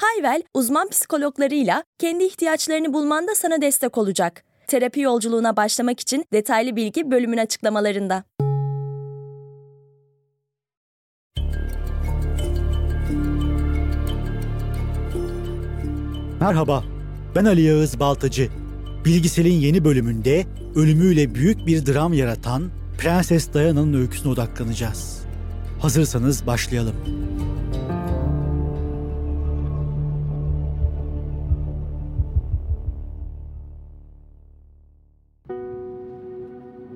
Hayvel, uzman psikologlarıyla kendi ihtiyaçlarını bulmanda sana destek olacak. Terapi yolculuğuna başlamak için detaylı bilgi bölümün açıklamalarında. Merhaba, ben Ali Yağız Baltacı. Bilgisel'in yeni bölümünde ölümüyle büyük bir dram yaratan Prenses Diana'nın öyküsüne odaklanacağız. Hazırsanız başlayalım.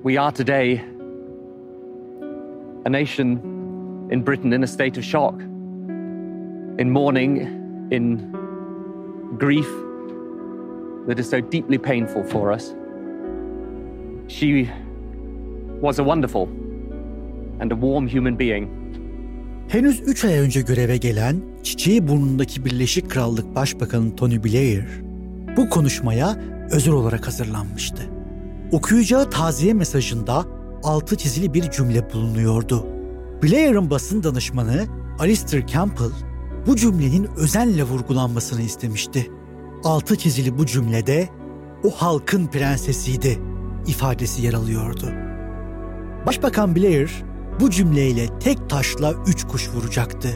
We are today a nation in Britain in a state of shock, in mourning, in grief that is so deeply painful for us. She was a wonderful and a warm human being. Henüz 3 ay önce göreve gelen çiçeği burnundaki Birleşik Krallık Başbakanı Tony Blair bu konuşmaya özel olarak hazırlanmıştı. Okuyacağı taziye mesajında altı çizili bir cümle bulunuyordu. Blair'ın basın danışmanı Alistair Campbell bu cümlenin özenle vurgulanmasını istemişti. Altı çizili bu cümlede o halkın prensesiydi ifadesi yer alıyordu. Başbakan Blair bu cümleyle tek taşla üç kuş vuracaktı.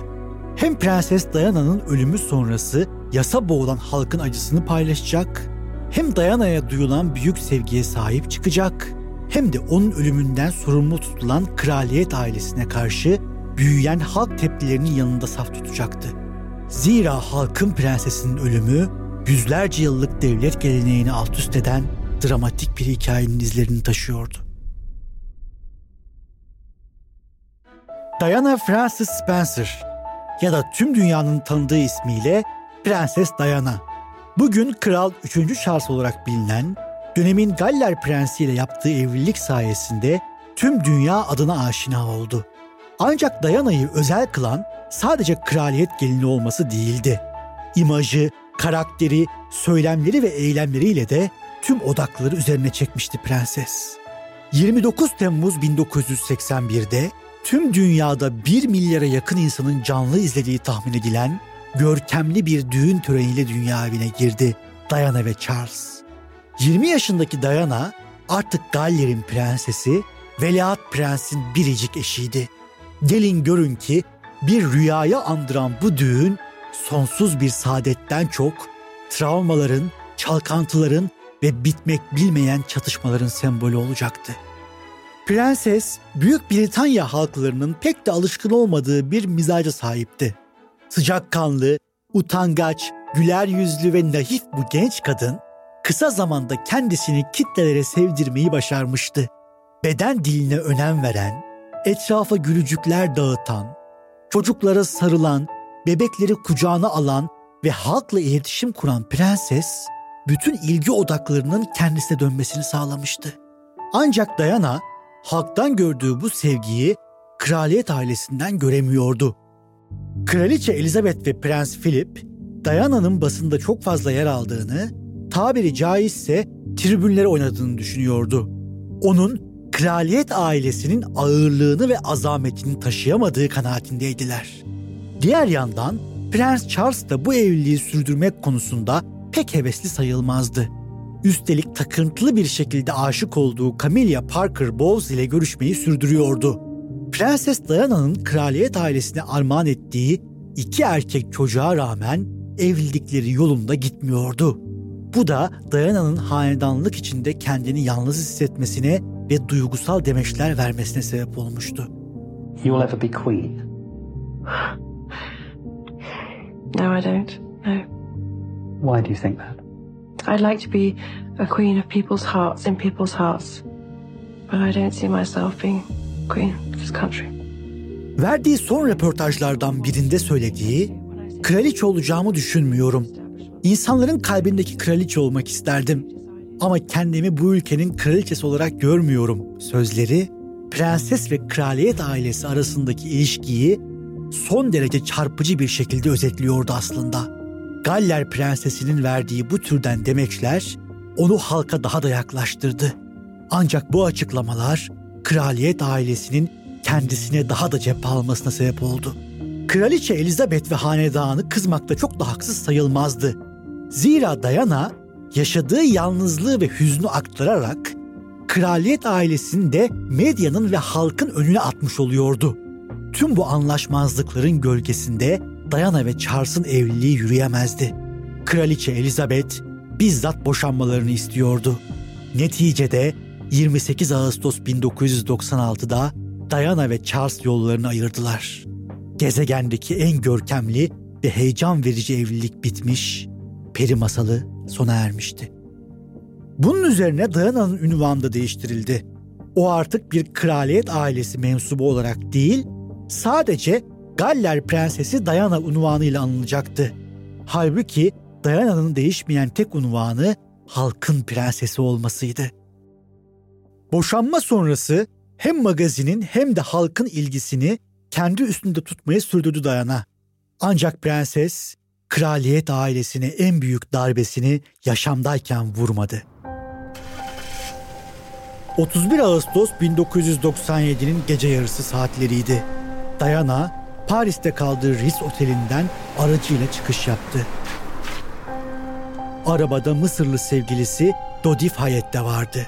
Hem Prenses Diana'nın ölümü sonrası yasa boğulan halkın acısını paylaşacak, hem Diana'ya duyulan büyük sevgiye sahip çıkacak, hem de onun ölümünden sorumlu tutulan kraliyet ailesine karşı büyüyen halk tepkilerinin yanında saf tutacaktı. Zira halkın prensesinin ölümü yüzlerce yıllık devlet geleneğini alt üst eden dramatik bir hikayenin izlerini taşıyordu. Diana Frances Spencer ya da tüm dünyanın tanıdığı ismiyle Prenses Diana. Bugün Kral 3. Charles olarak bilinen, dönemin Galler Prensi ile yaptığı evlilik sayesinde tüm dünya adına aşina oldu. Ancak Diana'yı özel kılan sadece kraliyet gelini olması değildi. İmajı, karakteri, söylemleri ve eylemleriyle de tüm odakları üzerine çekmişti prenses. 29 Temmuz 1981'de tüm dünyada 1 milyara yakın insanın canlı izlediği tahmin edilen görkemli bir düğün töreniyle dünya evine girdi Diana ve Charles. 20 yaşındaki Diana artık Galler'in prensesi, Veliaht Prens'in biricik eşiydi. Gelin görün ki bir rüyaya andıran bu düğün sonsuz bir saadetten çok travmaların, çalkantıların ve bitmek bilmeyen çatışmaların sembolü olacaktı. Prenses, Büyük Britanya halklarının pek de alışkın olmadığı bir mizaca sahipti. Sıcakkanlı, utangaç, güler yüzlü ve naif bu genç kadın kısa zamanda kendisini kitlelere sevdirmeyi başarmıştı. Beden diline önem veren, etrafa gülücükler dağıtan, çocuklara sarılan, bebekleri kucağına alan ve halkla iletişim kuran prenses bütün ilgi odaklarının kendisine dönmesini sağlamıştı. Ancak Diana halktan gördüğü bu sevgiyi kraliyet ailesinden göremiyordu. Kraliçe Elizabeth ve Prens Philip, Diana'nın basında çok fazla yer aldığını, tabiri caizse tribünlere oynadığını düşünüyordu. Onun kraliyet ailesinin ağırlığını ve azametini taşıyamadığı kanaatindeydiler. Diğer yandan Prens Charles da bu evliliği sürdürmek konusunda pek hevesli sayılmazdı. Üstelik takıntılı bir şekilde aşık olduğu Camilla Parker Bowles ile görüşmeyi sürdürüyordu. Prenses Diana'nın kraliyet ailesine armağan ettiği iki erkek çocuğa rağmen evlilikleri yolunda gitmiyordu. Bu da Diana'nın hanedanlık içinde kendini yalnız hissetmesine ve duygusal demeçler vermesine sebep olmuştu. You will ever be queen. No, I don't. No. Why do you think that? I'd like to be a queen of people's hearts, in people's hearts. But I don't see myself being queen of this country. Verdiği son röportajlardan birinde söylediği, kraliçe olacağımı düşünmüyorum. İnsanların kalbindeki kraliçe olmak isterdim. ama kendimi bu ülkenin kraliçesi olarak görmüyorum sözleri prenses ve kraliyet ailesi arasındaki ilişkiyi son derece çarpıcı bir şekilde özetliyordu aslında. Galler prensesinin verdiği bu türden demeçler onu halka daha da yaklaştırdı. Ancak bu açıklamalar kraliyet ailesinin kendisine daha da cephe almasına sebep oldu. Kraliçe Elizabeth ve hanedanı kızmakta çok da haksız sayılmazdı. Zira Diana yaşadığı yalnızlığı ve hüznü aktararak kraliyet ailesini de medyanın ve halkın önüne atmış oluyordu. Tüm bu anlaşmazlıkların gölgesinde Diana ve Charles'ın evliliği yürüyemezdi. Kraliçe Elizabeth bizzat boşanmalarını istiyordu. Neticede 28 Ağustos 1996'da Diana ve Charles yollarını ayırdılar. Gezegendeki en görkemli ve heyecan verici evlilik bitmiş, peri masalı sona ermişti. Bunun üzerine Diana'nın ünvanı da değiştirildi. O artık bir kraliyet ailesi mensubu olarak değil, sadece Galler Prensesi Diana unvanıyla anılacaktı. Halbuki Diana'nın değişmeyen tek unvanı halkın prensesi olmasıydı. Boşanma sonrası hem magazinin hem de halkın ilgisini kendi üstünde tutmayı sürdürdü Diana. Ancak prenses kraliyet ailesine en büyük darbesini yaşamdayken vurmadı. 31 Ağustos 1997'nin gece yarısı saatleriydi. Diana, Paris'te kaldığı Ritz Oteli'nden aracıyla çıkış yaptı. Arabada Mısırlı sevgilisi Dodi Fayet de vardı.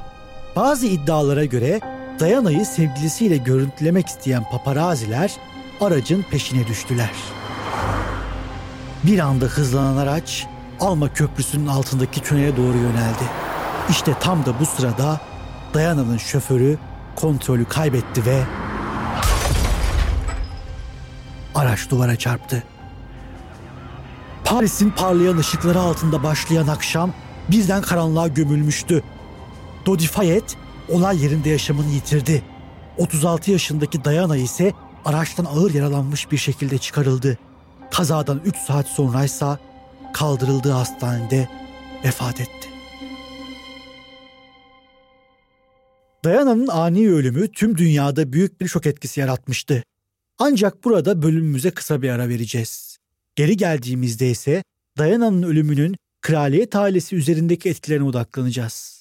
Bazı iddialara göre Diana'yı sevgilisiyle görüntülemek isteyen paparaziler aracın peşine düştüler. Bir anda hızlanan araç Alma Köprüsü'nün altındaki tünele doğru yöneldi. İşte tam da bu sırada Diana'nın şoförü kontrolü kaybetti ve araç duvara çarptı. Paris'in parlayan ışıkları altında başlayan akşam birden karanlığa gömülmüştü. Dodi Fayet olay yerinde yaşamını yitirdi. 36 yaşındaki Diana ise araçtan ağır yaralanmış bir şekilde çıkarıldı. Kazadan 3 saat sonraysa kaldırıldığı hastanede vefat etti. Diana'nın ani ölümü tüm dünyada büyük bir şok etkisi yaratmıştı. Ancak burada bölümümüze kısa bir ara vereceğiz. Geri geldiğimizde ise Diana'nın ölümünün kraliyet ailesi üzerindeki etkilerine odaklanacağız.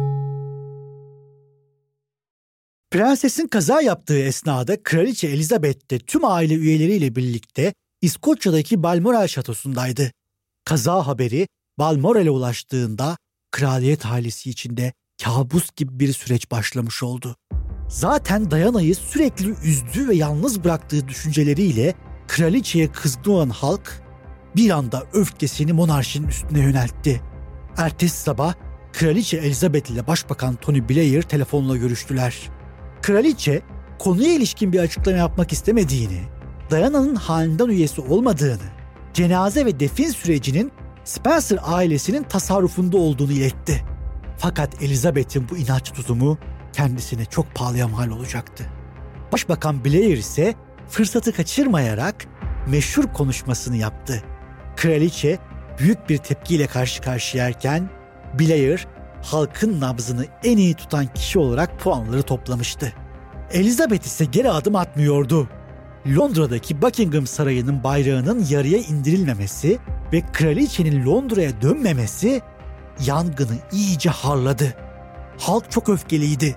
Prensesin kaza yaptığı esnada Kraliçe Elizabeth de tüm aile üyeleriyle birlikte İskoçya'daki Balmoral şatosundaydı. Kaza haberi Balmoral'e ulaştığında kraliyet ailesi içinde kabus gibi bir süreç başlamış oldu. Zaten Diana'yı sürekli üzdüğü ve yalnız bıraktığı düşünceleriyle kraliçeye kızgın olan halk bir anda öfkesini monarşinin üstüne yöneltti. Ertesi sabah Kraliçe Elizabeth ile Başbakan Tony Blair telefonla görüştüler. Kraliçe konuya ilişkin bir açıklama yapmak istemediğini, Diana'nın hanedan üyesi olmadığını, cenaze ve defin sürecinin Spencer ailesinin tasarrufunda olduğunu iletti. Fakat Elizabeth'in bu inatçı tutumu kendisine çok pahalıya mal olacaktı. Başbakan Blair ise fırsatı kaçırmayarak meşhur konuşmasını yaptı. Kraliçe büyük bir tepkiyle karşı karşıyayken Blair halkın nabzını en iyi tutan kişi olarak puanları toplamıştı. Elizabeth ise geri adım atmıyordu. Londra'daki Buckingham Sarayı'nın bayrağının yarıya indirilmemesi ve kraliçenin Londra'ya dönmemesi yangını iyice harladı. Halk çok öfkeliydi.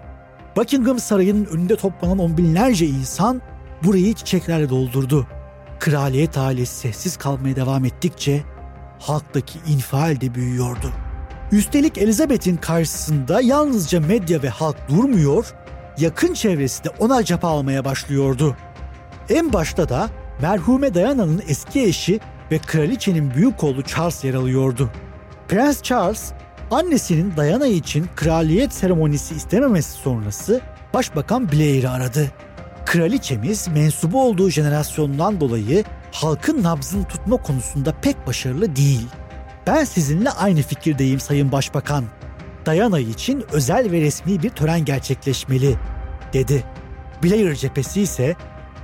Buckingham Sarayı'nın önünde toplanan on binlerce insan burayı çiçeklerle doldurdu. Kraliyet ailesi sessiz kalmaya devam ettikçe halktaki infial de büyüyordu. Üstelik Elizabeth'in karşısında yalnızca medya ve halk durmuyor, yakın çevresi de ona cephe almaya başlıyordu. En başta da merhume Diana'nın eski eşi ve kraliçenin büyük oğlu Charles yer alıyordu. Prens Charles, annesinin Diana için kraliyet seremonisi istememesi sonrası Başbakan Blair'i aradı. Kraliçemiz mensubu olduğu jenerasyondan dolayı halkın nabzını tutma konusunda pek başarılı değil. Ben sizinle aynı fikirdeyim Sayın Başbakan. Diana için özel ve resmi bir tören gerçekleşmeli, dedi. Blair cephesi ise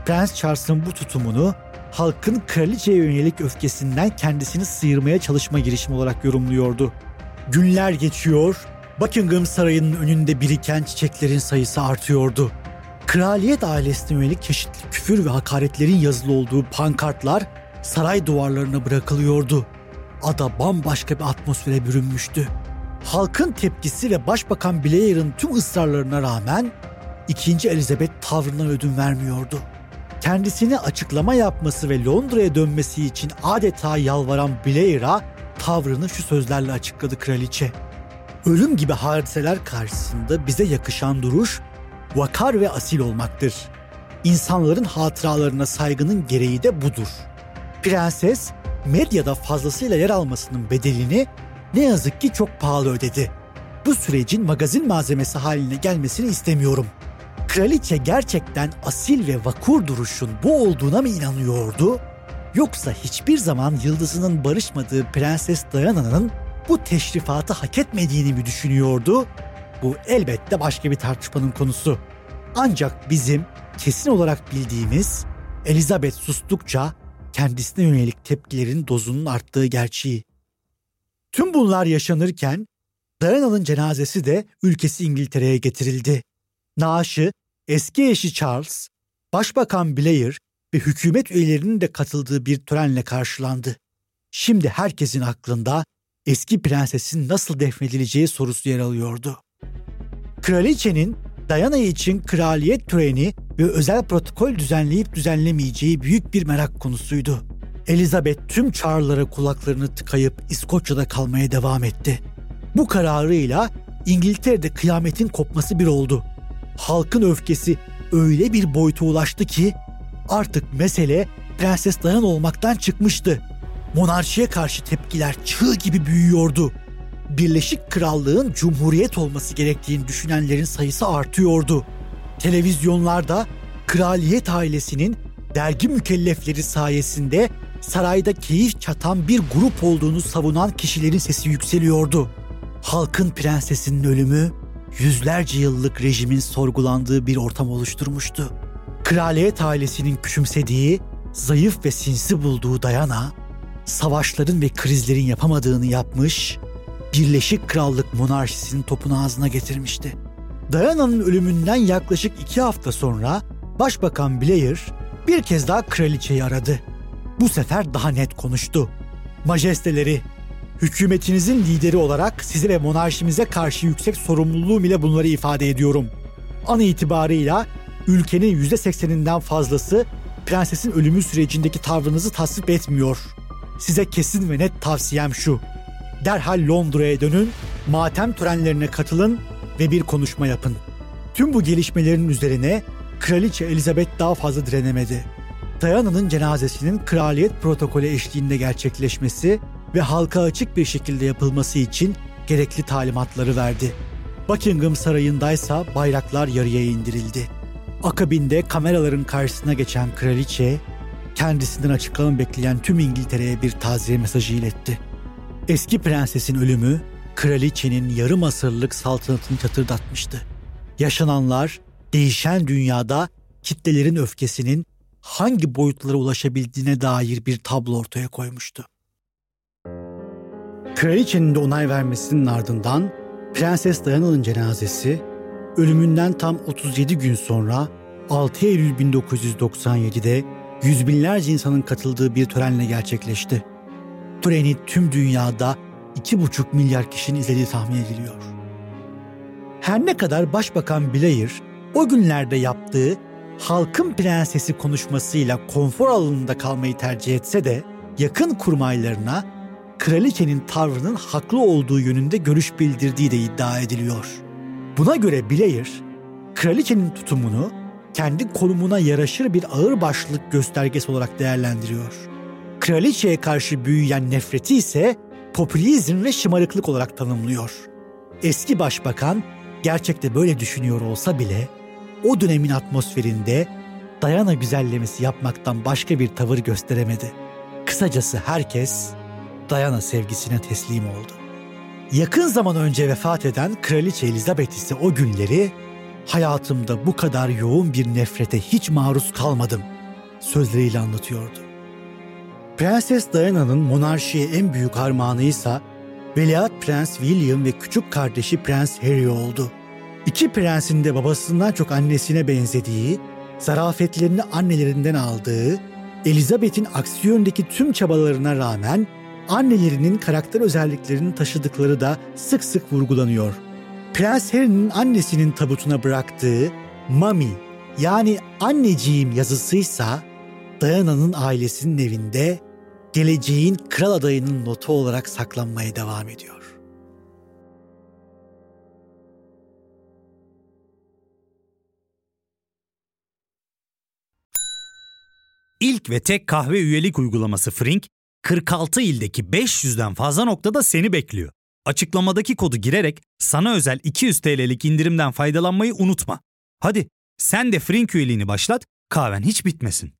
Prens Charles'ın bu tutumunu halkın kraliçeye yönelik öfkesinden kendisini sıyırmaya çalışma girişimi olarak yorumluyordu. Günler geçiyor, Buckingham Sarayı'nın önünde biriken çiçeklerin sayısı artıyordu. Kraliyet ailesine yönelik çeşitli küfür ve hakaretlerin yazılı olduğu pankartlar saray duvarlarına bırakılıyordu. Ada bambaşka bir atmosfere bürünmüştü. Halkın tepkisi ve Başbakan Blair'ın tüm ısrarlarına rağmen 2. Elizabeth tavrından ödün vermiyordu. Kendisine açıklama yapması ve Londra'ya dönmesi için adeta yalvaran Blair'a tavrını şu sözlerle açıkladı kraliçe. Ölüm gibi hadiseler karşısında bize yakışan duruş vakar ve asil olmaktır. İnsanların hatıralarına saygının gereği de budur. Prenses medyada fazlasıyla yer almasının bedelini ne yazık ki çok pahalı ödedi. Bu sürecin magazin malzemesi haline gelmesini istemiyorum. Kraliçe gerçekten asil ve vakur duruşun bu olduğuna mı inanıyordu? Yoksa hiçbir zaman yıldızının barışmadığı Prenses Diana'nın bu teşrifatı hak etmediğini mi düşünüyordu? Bu elbette başka bir tartışmanın konusu. Ancak bizim kesin olarak bildiğimiz Elizabeth sustukça kendisine yönelik tepkilerin dozunun arttığı gerçeği. Tüm bunlar yaşanırken Diana'nın cenazesi de ülkesi İngiltere'ye getirildi. Naaşı eski eşi Charles, Başbakan Blair ve hükümet üyelerinin de katıldığı bir törenle karşılandı. Şimdi herkesin aklında eski prensesin nasıl defnedileceği sorusu yer alıyordu. Kraliçenin Diana için kraliyet töreni ve özel protokol düzenleyip düzenlemeyeceği büyük bir merak konusuydu. Elizabeth tüm çağrılara kulaklarını tıkayıp İskoçya'da kalmaya devam etti. Bu kararıyla İngiltere'de kıyametin kopması bir oldu. Halkın öfkesi öyle bir boyuta ulaştı ki artık mesele Prenses Diana olmaktan çıkmıştı. Monarşiye karşı tepkiler çığ gibi büyüyordu. Birleşik Krallığın cumhuriyet olması gerektiğini düşünenlerin sayısı artıyordu. Televizyonlarda kraliyet ailesinin dergi mükellefleri sayesinde sarayda keyif çatan bir grup olduğunu savunan kişilerin sesi yükseliyordu. Halkın prensesinin ölümü yüzlerce yıllık rejimin sorgulandığı bir ortam oluşturmuştu. Kraliyet ailesinin küçümsediği, zayıf ve sinsi bulduğu Diana, savaşların ve krizlerin yapamadığını yapmış, Birleşik Krallık monarşisinin topunu ağzına getirmişti. Diana'nın ölümünden yaklaşık iki hafta sonra Başbakan Blair bir kez daha kraliçeyi aradı. Bu sefer daha net konuştu. Majesteleri, hükümetinizin lideri olarak size ve monarşimize karşı yüksek sorumluluğum ile bunları ifade ediyorum. An itibarıyla ülkenin %80'inden fazlası prensesin ölümü sürecindeki tavrınızı tasvip etmiyor. Size kesin ve net tavsiyem şu. Derhal Londra'ya dönün, matem törenlerine katılın ve bir konuşma yapın. Tüm bu gelişmelerin üzerine Kraliçe Elizabeth daha fazla direnemedi. Diana'nın cenazesinin kraliyet protokolü eşliğinde gerçekleşmesi ve halka açık bir şekilde yapılması için gerekli talimatları verdi. Buckingham Sarayı'ndaysa bayraklar yarıya indirildi. Akabinde kameraların karşısına geçen kraliçe, kendisinden açıklama bekleyen tüm İngiltere'ye bir taziye mesajı iletti. Eski prensesin ölümü, kraliçenin yarım asırlık saltanatını çatırdatmıştı. Yaşananlar, değişen dünyada kitlelerin öfkesinin hangi boyutlara ulaşabildiğine dair bir tablo ortaya koymuştu. Kraliçenin de onay vermesinin ardından Prenses Diana'nın cenazesi ölümünden tam 37 gün sonra 6 Eylül 1997'de yüz binlerce insanın katıldığı bir törenle gerçekleşti. Töreni tüm dünyada 2,5 milyar kişinin izlediği tahmin ediliyor. Her ne kadar Başbakan Blair o günlerde yaptığı halkın prensesi konuşmasıyla konfor alanında kalmayı tercih etse de yakın kurmaylarına kraliçenin tavrının haklı olduğu yönünde görüş bildirdiği de iddia ediliyor. Buna göre Blair, kraliçenin tutumunu kendi konumuna yaraşır bir ağır başlılık göstergesi olarak değerlendiriyor. Kraliçeye karşı büyüyen nefreti ise popülizm ve şımarıklık olarak tanımlıyor. Eski başbakan gerçekte böyle düşünüyor olsa bile o dönemin atmosferinde Dayana güzellemesi yapmaktan başka bir tavır gösteremedi. Kısacası herkes Dayana sevgisine teslim oldu. Yakın zaman önce vefat eden Kraliçe Elizabeth ise o günleri hayatımda bu kadar yoğun bir nefrete hiç maruz kalmadım sözleriyle anlatıyordu. Prenses Diana'nın monarşiye en büyük armağanı Veliaht Prens William ve küçük kardeşi Prens Harry oldu. İki prensin de babasından çok annesine benzediği, zarafetlerini annelerinden aldığı, Elizabeth'in aksi yöndeki tüm çabalarına rağmen annelerinin karakter özelliklerini taşıdıkları da sık sık vurgulanıyor. Prens Harry'nin annesinin tabutuna bıraktığı Mami yani anneciğim yazısıysa Diana'nın ailesinin evinde geleceğin kral adayının notu olarak saklanmaya devam ediyor. İlk ve tek kahve üyelik uygulaması Frink, 46 ildeki 500'den fazla noktada seni bekliyor. Açıklamadaki kodu girerek sana özel 200 TL'lik indirimden faydalanmayı unutma. Hadi sen de Frink üyeliğini başlat, kahven hiç bitmesin.